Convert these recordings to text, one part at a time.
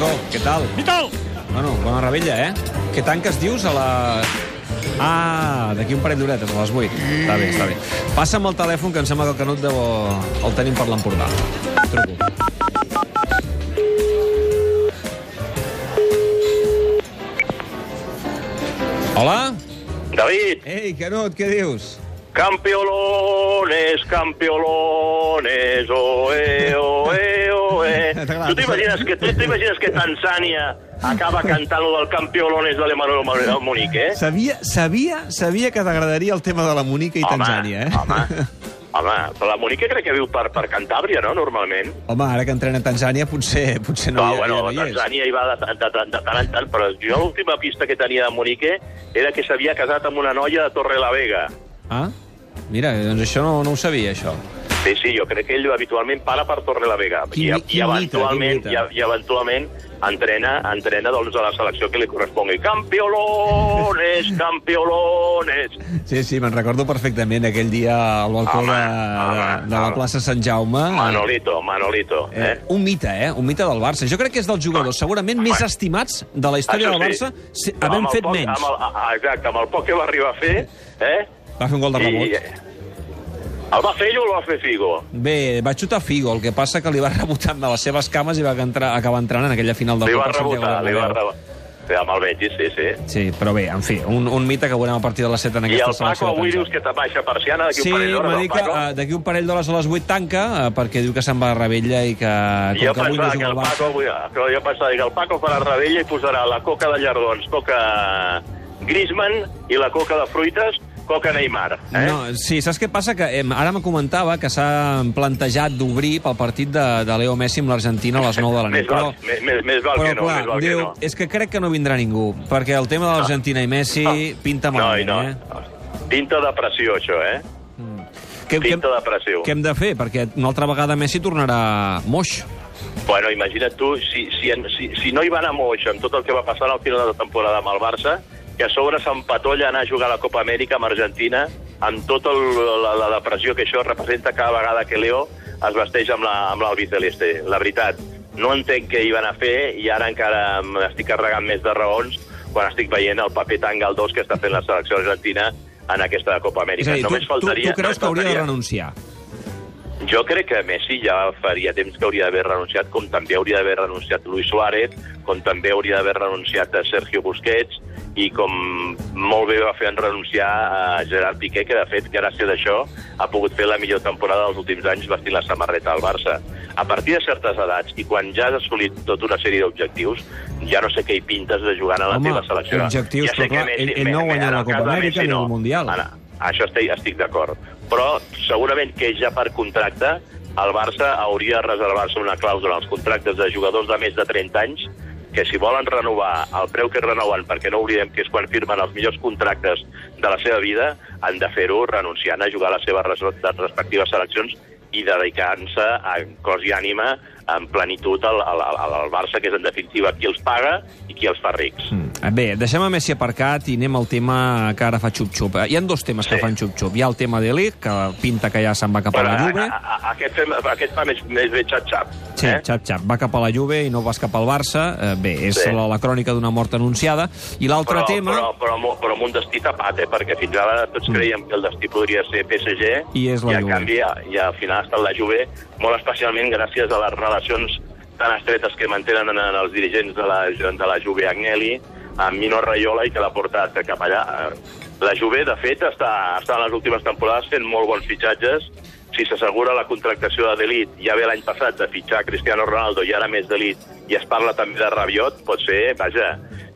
Paco, què tal? Vital! Bueno, bona rebella, eh? Què tanques, dius, a la... Ah, d'aquí un parell d'horetes, a les 8. Està bé, està bé. Passa'm el telèfon, que em sembla que el Canut deu... el tenim per l'Empordà. Truco. Hola? David, Ei, Canut, què dius? campiolones, campiolones, oe, oe? Tu t'imagines que, tu t'imagines que Tanzània acaba cantant lo del campiolones de l'Emanuel Monique, eh? Sabia, sabia, sabia que t'agradaria el tema de la Monica i Tanzània, eh? Home, home, però la Monique crec que viu per, per Cantàbria, no?, normalment. Home, ara que entrena a Tanzània potser, potser no, No, hi, bueno, ja no hi és. Tanzània hi va de, de, de, de tant en tant, però jo l'última pista que tenia de Monique era que s'havia casat amb una noia de Torre la Vega. Ah, mira, doncs això no, no ho sabia, això. Sí, sí, jo crec que ell habitualment para per Torre la Vega. Quin I, quin i, eventualment, i, i eventualment entrena, entrena doncs, a la selecció que li correspongui. Campiolones, campiolones. Sí, sí, me'n recordo perfectament aquell dia al balcó Home, de, home, de, la home. plaça Sant Jaume. Manolito, Manolito. Eh, Eh? un mite, eh? Un mite del Barça. Jo crec que és dels jugadors segurament més estimats de la història del Barça, si, havent fet poc, menys. Amb el, ah, exacte, amb el poc que va arribar a fer, eh? Va fer un gol de rebot. I, el va fer ell o el va fer Figo? Bé, va xutar Figo, el que passa que li va rebotar amb les seves cames i va entrar, acabar entrant en aquella final del Li va rebotar, li va rebotar. Sí, amb el Betis, sí, sí. Sí, però bé, en fi, un, un mite que veurem a partir de les 7 en I aquesta el selecció Paco de avui Tanzània. dius que te baixa persiana d'aquí Sí, un parell m'ha d'hores, dit el que Paco? uh, d'aquí un parell d'hores a les 8 tanca, uh, perquè diu que se'n va a Rebella i que, com Jo que avui no que el el. Paco, avui, que jo pensava que el Paco farà rebella i posarà la coca de llardons, coca Griezmann i la coca de fruites, coca Neymar. Eh? No, sí, saps què passa? Que eh, ara me comentava que s'ha plantejat d'obrir pel partit de, de Leo Messi amb l'Argentina a les 9 de la més, nit. val, més, més, més val però que no, clar, més val diu, que no. és que crec que no vindrà ningú, perquè el tema de l'Argentina i Messi pinta No, i malament, no. eh? Pinta de pressió, això, eh? Què, què, Pinta de pressió. què hem de fer? Perquè una altra vegada Messi tornarà moix. Bueno, imagina't tu, si, si, si, si no hi va anar moix amb tot el que va passar al final de la temporada amb el Barça, que a sobre s'empatolla anar a jugar a la Copa Amèrica amb Argentina, amb tota la, la depressió que això representa cada vegada que Leo es vesteix amb la- amb l'albiceleste. La veritat, no entenc què hi van a fer i ara encara m'estic carregant més de raons quan estic veient el paper tan galdós que està fent la selecció argentina en aquesta Copa És Amèrica. a dir, tu, Només tu, faltaria, tu creus només que hauria de renunciar? jo crec que Messi ja faria temps que hauria d'haver renunciat, com també hauria d'haver renunciat Luis Suárez, com també hauria d'haver renunciat a Sergio Busquets, i com molt bé va fer en renunciar a Gerard Piqué, que de fet, gràcies a això, ha pogut fer la millor temporada dels últims anys vestint la samarreta al Barça. A partir de certes edats, i quan ja has assolit tota una sèrie d'objectius, ja no sé què hi pintes de jugar a la Home, teva selecció. objectius, ja sé però clar, ell- ell no en la Copa Amèrica ni el. Mundial. Ara, això estic, estic d'acord. Però segurament que ja per contracte el Barça hauria de reservar-se una clàusula als contractes de jugadors de més de 30 anys que si volen renovar el preu que renoven, perquè no oblidem que és quan firmen els millors contractes de la seva vida, han de fer-ho renunciant a jugar a les seves respectives seleccions i dedicant-se en cos i ànima en plenitud al, al, al Barça, que és en definitiva qui els paga i qui els fa rics. Mm. Bé, deixem a Messi aparcat i anem al tema que ara fa xup-xup. Hi han dos temes que Sí. fan xup-xup. Hi ha el tema de Lig, que pinta que ja se'n va cap a la Juve. a, a, a, aquest, aquest fa més, més bé xap-xap. Sí, eh? xap-xap. Va cap a la Juve i no vas cap al Barça. Eh, bé, és Sí. la, la crònica d'una mort anunciada. I l'altre tema... Però, però, però, però amb un destí tapat, eh? perquè fins ara tots Mm. creiem que el destí podria ser PSG I és la i Juve. canvi i al final ha estat la Juve, molt especialment gràcies a les relacions tan estretes que mantenen en, en els dirigents de la, de la Juve Agnelli, amb Mino Raiola i que l'ha portat cap allà. La Juve, de fet, està, està en les últimes temporades fent molt bons fitxatges. Si s'assegura la contractació de Delit, ja ve l'any passat de fitxar Cristiano Ronaldo i ara més Delit, i es parla també de Rabiot, pot ser, vaja,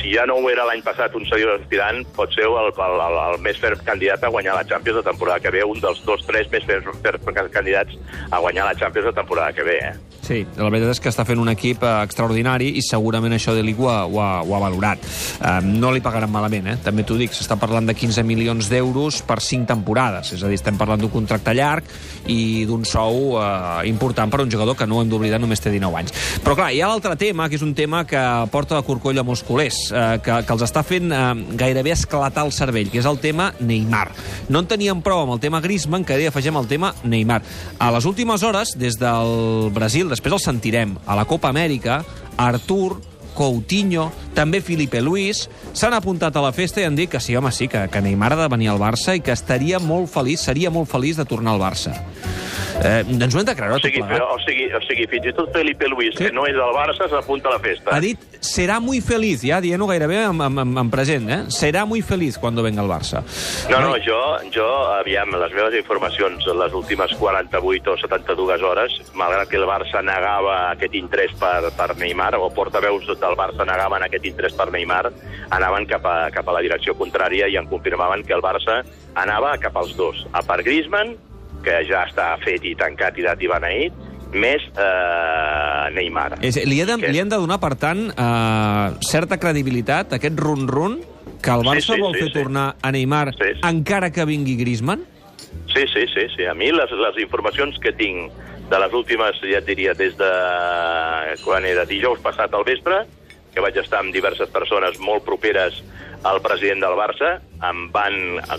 si ja no ho era l'any passat un seriós aspirant, pot ser el, el, el, el més ferm candidat a guanyar la Champions de temporada que ve, un dels dos, tres més ferms ferms candidats a guanyar la Champions de temporada que ve, eh? Sí, la veritat és que està fent un equip eh, extraordinari i segurament això de Ligue ho, ho, ha, valorat. Eh, no li pagaran malament, eh? també t'ho dic, s'està parlant de 15 milions d'euros per 5 temporades, és a dir, estem parlant d'un contracte llarg i d'un sou eh, important per a un jugador que no hem d'oblidar, només té 19 anys. Però clar, hi ha l'altre tema, que és un tema que porta de corcoll a molts culers, eh, que, que els està fent eh, gairebé esclatar el cervell, que és el tema Neymar. No en teníem prou amb el tema Griezmann, que ara afegem el tema Neymar. A les últimes hores, des del Brasil, després el sentirem, a la Copa Amèrica, Artur, Coutinho, també Felipe Luis, s'han apuntat a la festa i han dit que sí, home, sí, que, que Neymar ha de venir al Barça i que estaria molt feliç, seria molt feliç de tornar al Barça. Eh, ens ho hem creure O sigui, tot plegat. o, sigui, o sigui, fins i tot Felipe Luis, Sí. que no és del Barça, s'apunta a la festa. Ha dit, serà muy feliz, ja dient-ho gairebé en, en, en, en present, eh? Serà muy feliz cuando venga al Barça. No, no, jo, jo, aviam, les meves informacions les últimes 48 o 72 hores, malgrat que el Barça negava aquest interès per, per Neymar, o portaveus del Barça negaven aquest interès per Neymar, anaven cap a, cap a la direcció contrària i em confirmaven que el Barça anava cap als dos, a per Griezmann, que ja està fet i tancat i dat i beneït, més eh, Neymar. És, li, he de, Que- li hem de donar, per tant, eh, certa credibilitat, aquest run-run, que el Sí, Barça sí, vol sí, fer sí. tornar a Neymar Sí, sí. encara que vingui Griezmann? Sí, sí, sí, sí. A mi les, les informacions que tinc de les últimes, ja et diria, des de quan era dijous passat al vespre, que vaig estar amb diverses persones molt properes al president del Barça, em van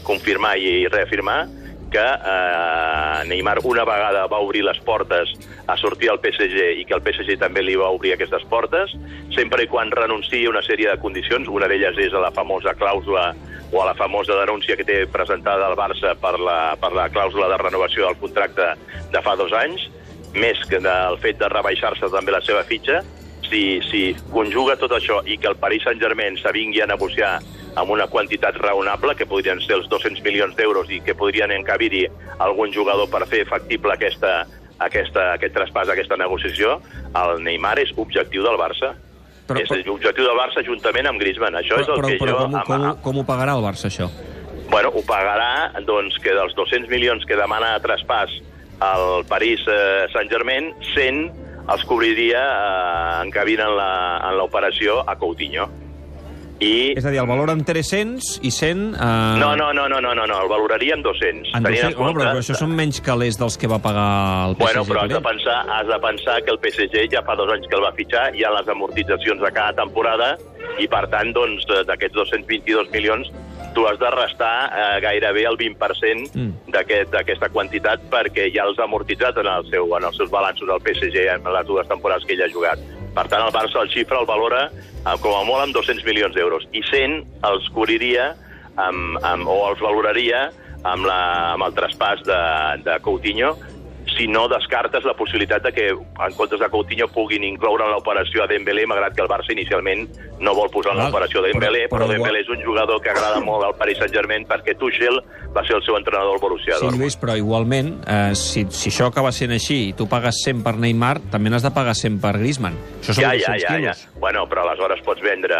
confirmar i reafirmar que eh, Neymar una vegada va obrir les portes a sortir al PSG i que el PSG també li va obrir aquestes portes, sempre i quan renunciï a una sèrie de condicions, una d'elles és a la famosa clàusula o a la famosa denúncia que té presentada el Barça per la, per la clàusula de renovació del contracte de fa dos anys, més que del fet de rebaixar-se també la seva fitxa, si, si conjuga tot això i que el Paris Saint-Germain s'avingui a negociar amb una quantitat raonable, que podrien ser els 200 milions d'euros i que podrien encabir-hi algun jugador per fer factible aquesta, aquesta, aquest traspàs, aquesta negociació, el Neymar és objectiu del Barça. Però- Però, és l'objectiu del Barça juntament amb Griezmann. Això és el però, que però jo... com, ho- com, com ho pagarà el Barça, això? Bueno, ho pagarà, doncs, que dels 200 milions que demana a traspàs al París eh, Saint-Germain, 100 els cobriria eh, encabint en l'operació a Coutinho. I... És a dir, el valor en 300 i 100... Eh, No, no, no, no, no, no, no, el valoraria en 200. En tenint 200, home, però, però això són menys calés dels que va pagar el PSG. Bueno, però has de, pensar, has de pensar que el PSG ja fa dos anys que el va fitxar, hi ha les amortitzacions de cada temporada, i per tant, doncs, d'aquests 222 milions, tu has de restar eh, gairebé el 20% Mm. d'aquest- d'aquesta quantitat perquè ja els ha amortitzat en, el seu, en els seus balanços al PSG en les dues temporades que ell ha jugat. Per tant, el Barça el xifra el valora eh, com a molt amb 200 milions d'euros. I 100 els cobriria amb, amb, o els valoraria amb, la, amb el traspàs de, de Coutinho si no descartes la possibilitat de que en comptes de Coutinho puguin incloure en l'operació a Dembélé, malgrat que el Barça inicialment no vol posar en Val, l'operació de Dembélé, però- però, però Dembélé és un jugador que agrada molt al Paris Saint-Germain perquè Tuchel va ser el seu entrenador al Borussia Sí, Dortmund. Lluís, però igualment, eh, si, si això acaba sent així i tu pagues 100 per Neymar, també n'has de pagar 100 per Griezmann. Això són Ja, 200 ja, ja, ja. Bueno, però aleshores pots vendre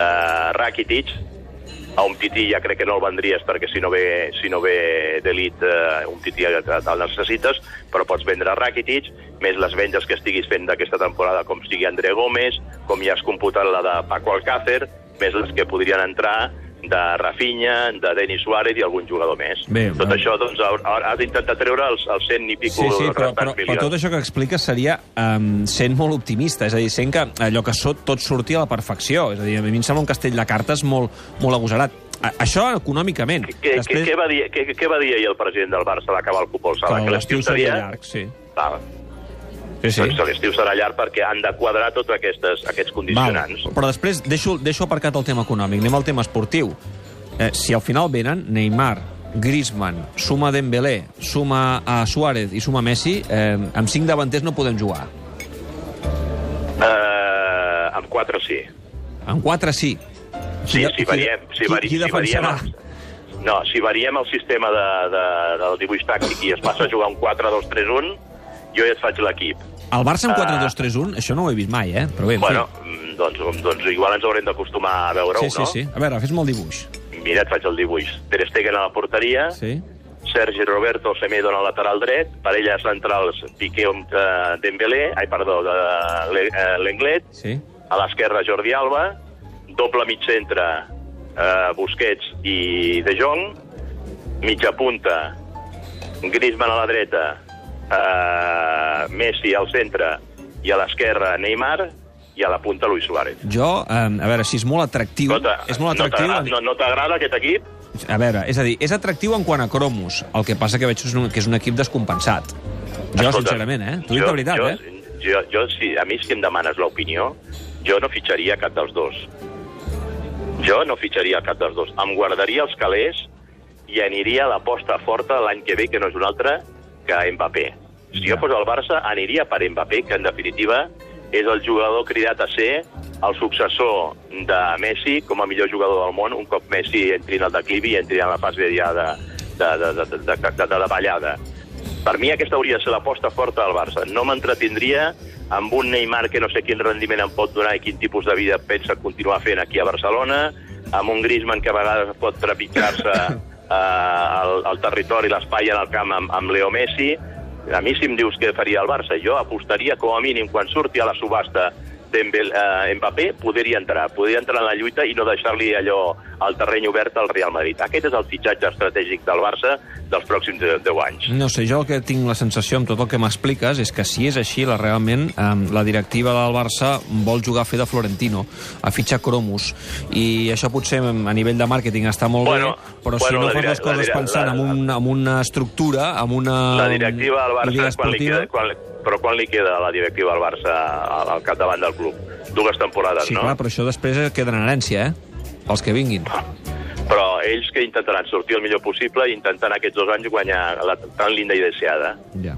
uh, Rakitic, a un tití ja crec que no el vendries perquè si no ve, si no ve d'elit uh, un tití el necessites, però pots vendre Rakitic, més les vendes que estiguis fent d'aquesta temporada, com sigui André Gómez, com ja has computat la de Paco Alcácer, més les que podrien entrar de Rafinha, de Denis Suárez i algun jugador més. Bé, tot bé. això, doncs, ha- has d'intentar treure els, els 100 i pico Sí, sí, però, però, però tot això que expliques seria um, sent molt optimista, és a dir, sent que allò que sot tot surti a la perfecció. És a dir, a mi em sembla un castell de cartes molt, molt agosarat. A, això econòmicament. Què, què, què, va dir, què, què va dir ahir el president del Barça a l'acabar el Sala? que l'estiu seria llarg, sí. Val. Sí, sí. Doncs l'estiu serà llarg perquè han de quadrar tots aquestes, aquests Val. condicionants. Però després deixo, deixo aparcat el tema econòmic, anem al tema esportiu. Eh, si al final venen Neymar, Griezmann, suma Dembélé, suma a Suárez i suma Messi, eh, amb cinc davanters no podem jugar. Eh, amb quatre sí. Amb quatre sí. Sí, Qui- si variem... Si qui, vari, qui si defensarà? variem el, no, si variem el sistema de, de, del dibuix tàctic i es passa a jugar un 4-2-3-1, jo ja et faig l'equip. El Barça Ah. 4-2-3-1, això no ho he vist mai, eh? Però bé, en Bueno, fi. mm, doncs, doncs igual ens haurem d'acostumar a veure-ho, Sí, sí, no? sí. A veure, fes-me el dibuix. Mira, et faig el dibuix. Ter Stegen a la porteria, Sí? Sergi Roberto Semedo en el lateral dret, parelles centrals Piqué eh, Dembélé, ai, perdó, de, eh, Lenglet, Sí? a l'esquerra Jordi Alba, doble mig centre eh, Busquets i De Jong, mitja punta Griezmann a la dreta, eh, Messi al centre i a l'esquerra Neymar i a la punta Luis Suárez. Jo, eh, a veure, si és molt atractiu... No t'a- és molt no atractiu... t'agrada- no, no aquest equip? A veure, és a dir, és atractiu en quant a cromos. El que passa que veig que és un, que és un equip descompensat. Jo, Escolta, sincerament, eh? T'ho dic de veritat, jo, eh? Jo, jo, si, a mi si em demanes l'opinió, jo no fitxaria cap dels dos. Jo no fitxaria cap dels dos. Em guardaria els calés i aniria a l'aposta forta l'any que ve, que no és un altre que Mbappé. Si Ja. jo fos al Barça, aniria per Mbappé, que en definitiva és el jugador cridat a ser el successor de Messi com a millor jugador del món, un cop Messi entri en el declivi i entri en la fase ja de, de, de, de, de, de, de, de davallada. Per mi aquesta hauria de ser l'aposta forta del Barça. No m'entretindria amb un Neymar que no sé quin rendiment em pot donar i quin tipus de vida pensa continuar fent aquí a Barcelona, amb un Griezmann que a vegades pot trepitjar-se eh, el, el territori, l'espai en el camp amb, amb Leo Messi. A mi si em dius què faria el Barça, jo apostaria com a mínim quan surti a la subhasta Dembel, eh, Mbappé, podria entrar, podria entrar en la lluita i no deixar-li allò al terreny obert al Real Madrid. Aquest és el fitxatge estratègic del Barça dels pròxims 10 anys. No sé, jo el que tinc la sensació amb tot el que m'expliques és que si és així, la, realment eh, la directiva del Barça vol jugar a fer de Florentino, a fitxar cromos, i això potser a nivell de màrqueting està molt Bueno, bé, però bueno, si no la fas les coses la pensant la- en, un, en una estructura, en una La directiva del Barça, quan li queda, quan, però quan li queda a la directiva del Barça al, al capdavant del club? Dues temporades, Sí, no? clar, però això després queda en herència, eh? Pels que vinguin. Però ells que intentaran sortir el millor possible i intentant aquests dos anys guanyar la tan linda i deseada. Ja.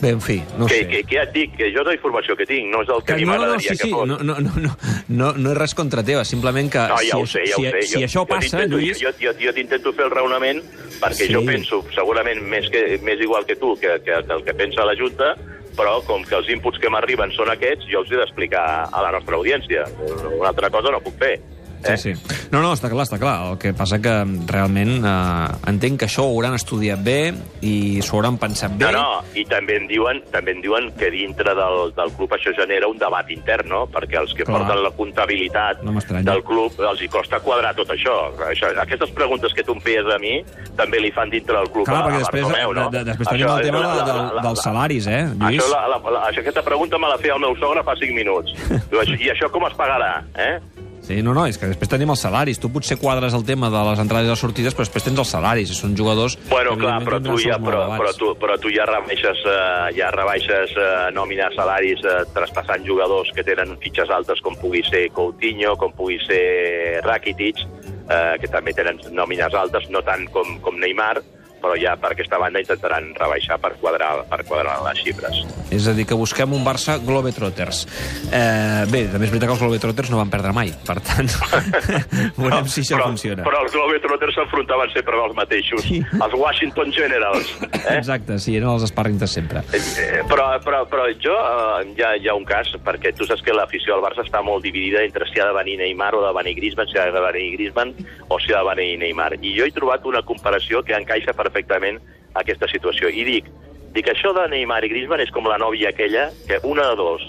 Bé, en fi, no que, sé. que, que ja et dic, que jo és la informació que tinc, no és el que, Que a mi no, no, no, m'agradaria sí, sí, que fos. no, no, no, no, no, no és res contra teva, simplement que No, ja si, ho sé, ja si, ho sé. si jo, això jo passa, Lluís... Jo, jo, jo t'intento fer el raonament perquè Sí. jo penso, segurament més, que, més igual que tu, que, que el que pensa la Junta, però com que els inputs que m'arriben són aquests, jo els he d'explicar a la nostra audiència. Una altra cosa no puc fer. Eh? Sí, sí. No, no, està clar, està clar. El que passa que realment eh, entenc que això ho hauran estudiat bé i s'ho hauran pensat bé. No, no, i també em diuen, també em diuen que dintre del, del club això genera un debat intern, no? Perquè els que Clar. porten la comptabilitat No del club els hi costa quadrar tot això. això. Aquestes preguntes que tu em feies a mi també li fan dintre del club Clar, a, perquè a després, Bartomeu, no? de, de, després tenim el és tema la- la- la- dels la- salaris, eh, Lluís? Això, la, la, la, això, aquesta pregunta me la feia el meu sogre fa 5 minuts. "Això- I això com es pagarà? Eh? Sí, no, no, és que després tenim els salaris. Tu potser quadres el tema de les entrades i les sortides, però després tens els salaris, i són jugadors... Bueno, clar, però tu ja, però, però, tu, però tu ja rebaixes, eh, ja rebaixes eh, nòmines salaris eh, traspassant jugadors que tenen fitxes altes com pugui ser Coutinho, com pugui ser Rakitic, eh, que també tenen nòmines altes, no tant com, com Neymar, però ja per aquesta banda intentaran rebaixar per quadrar, per quadrar les xifres. És a dir, que busquem un Barça Globetrotters. Eh, bé, també és veritat que els Globetrotters no van perdre mai, per tant, veurem si això però, funciona. Però els Globetrotters s'enfrontaven sempre amb els mateixos, Sí. els Washington Generals. Eh? Exacte, sí, eren els sparrings de sempre. Eh, Però, però, però jo, eh, hi, ha, hi ha un cas, perquè tu saps que l'afició al Barça està molt dividida entre si ha de venir Neymar o de venir Griezmann, si ha de venir Griezmann o si ha de venir Neymar. I jo he trobat una comparació que encaixa perfectament aquesta situació. I dic, dic això de Neymar i Griezmann és com la nòvia aquella, que una de dos,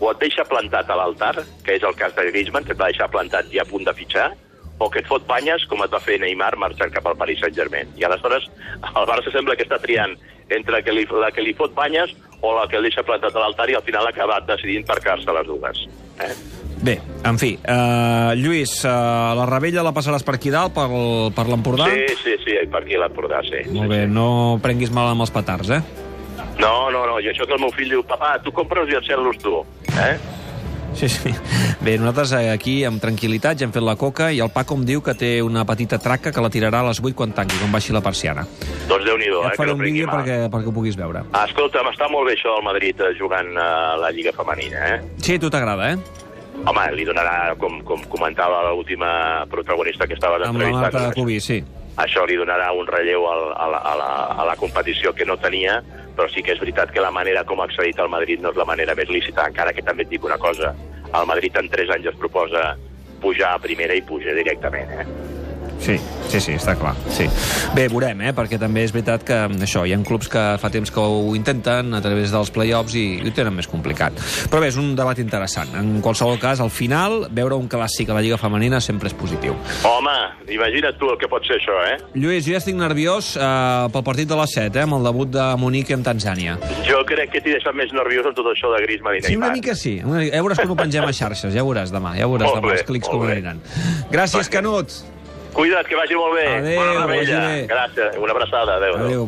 o et deixa plantat a l'altar, que és el cas de Griezmann, que et va deixar plantat i a punt de fitxar, o que et fot banyes, com et va fer Neymar marxant cap al Paris Saint-Germain. I aleshores el Barça sembla que està triant entre que li, la que li fot banyes o la que el deixa plantat a l'altar i al final ha acabat decidint per quedar-se les dues. Eh? Bé, en fi, uh, Lluís, uh, la rebella la passaràs per aquí dalt, per, per l'Empordà? Sí, sí, sí, per aquí a l'Empordà, sí. Molt bé, no prenguis mal amb els petards, eh? No, no, no, i això que el meu fill diu, papà, tu compres i encén-los tu. Eh? Sí, sí. Bé, nosaltres eh, aquí, amb tranquil·litat, ja hem fet la coca i el Paco em diu que té una petita traca que la tirarà a les 8 quan tanqui, quan baixi la persiana. Doncs Déu-n'hi-do, Ja eh, que faré no un vídeo mal. perquè, perquè ho puguis veure. Ah, escolta'm, està molt bé això del Madrid eh, jugant a la Lliga Femenina, eh? Sí, a tu t'agrada, eh? Home, li donarà, com, com comentava l'última protagonista que estava Amb la entrevistant, Marta Cubí, sí. això li donarà un relleu al, a, la, a, la, a la competició que no tenia, però sí que és veritat que la manera com ha accedit al Madrid no és la manera més lícita, encara que també et dic una cosa, el Madrid en 3 anys es proposa pujar a primera i puja directament, eh? Sí, sí, sí, està clar. Sí. Bé, veurem, eh? perquè també és veritat que això, hi ha clubs que fa temps que ho intenten a través dels play-offs i, i ho tenen més complicat. Però bé, és un debat interessant. En qualsevol cas, al final, veure un clàssic a la Lliga Femenina sempre és positiu. Home, imagina't tu el que pot ser això, eh? Lluís, jo ja estic nerviós eh, pel partit de les 7, eh, amb el debut de Monique amb Tanzània. Jo crec que t'he deixat més nerviós amb tot això de Griezmann i Sí, una Neymar. mica sí. Una mica. Ja veuràs quan ho pengem a xarxes, ja veuràs demà, ja veuràs Molt demà bé, els clics com aniran. Gràcies, Canut. Cuida't, que vagi molt bé. Adéu, Bona vagi bé. Gràcies, una abraçada. Adéu. adéu. Adéu.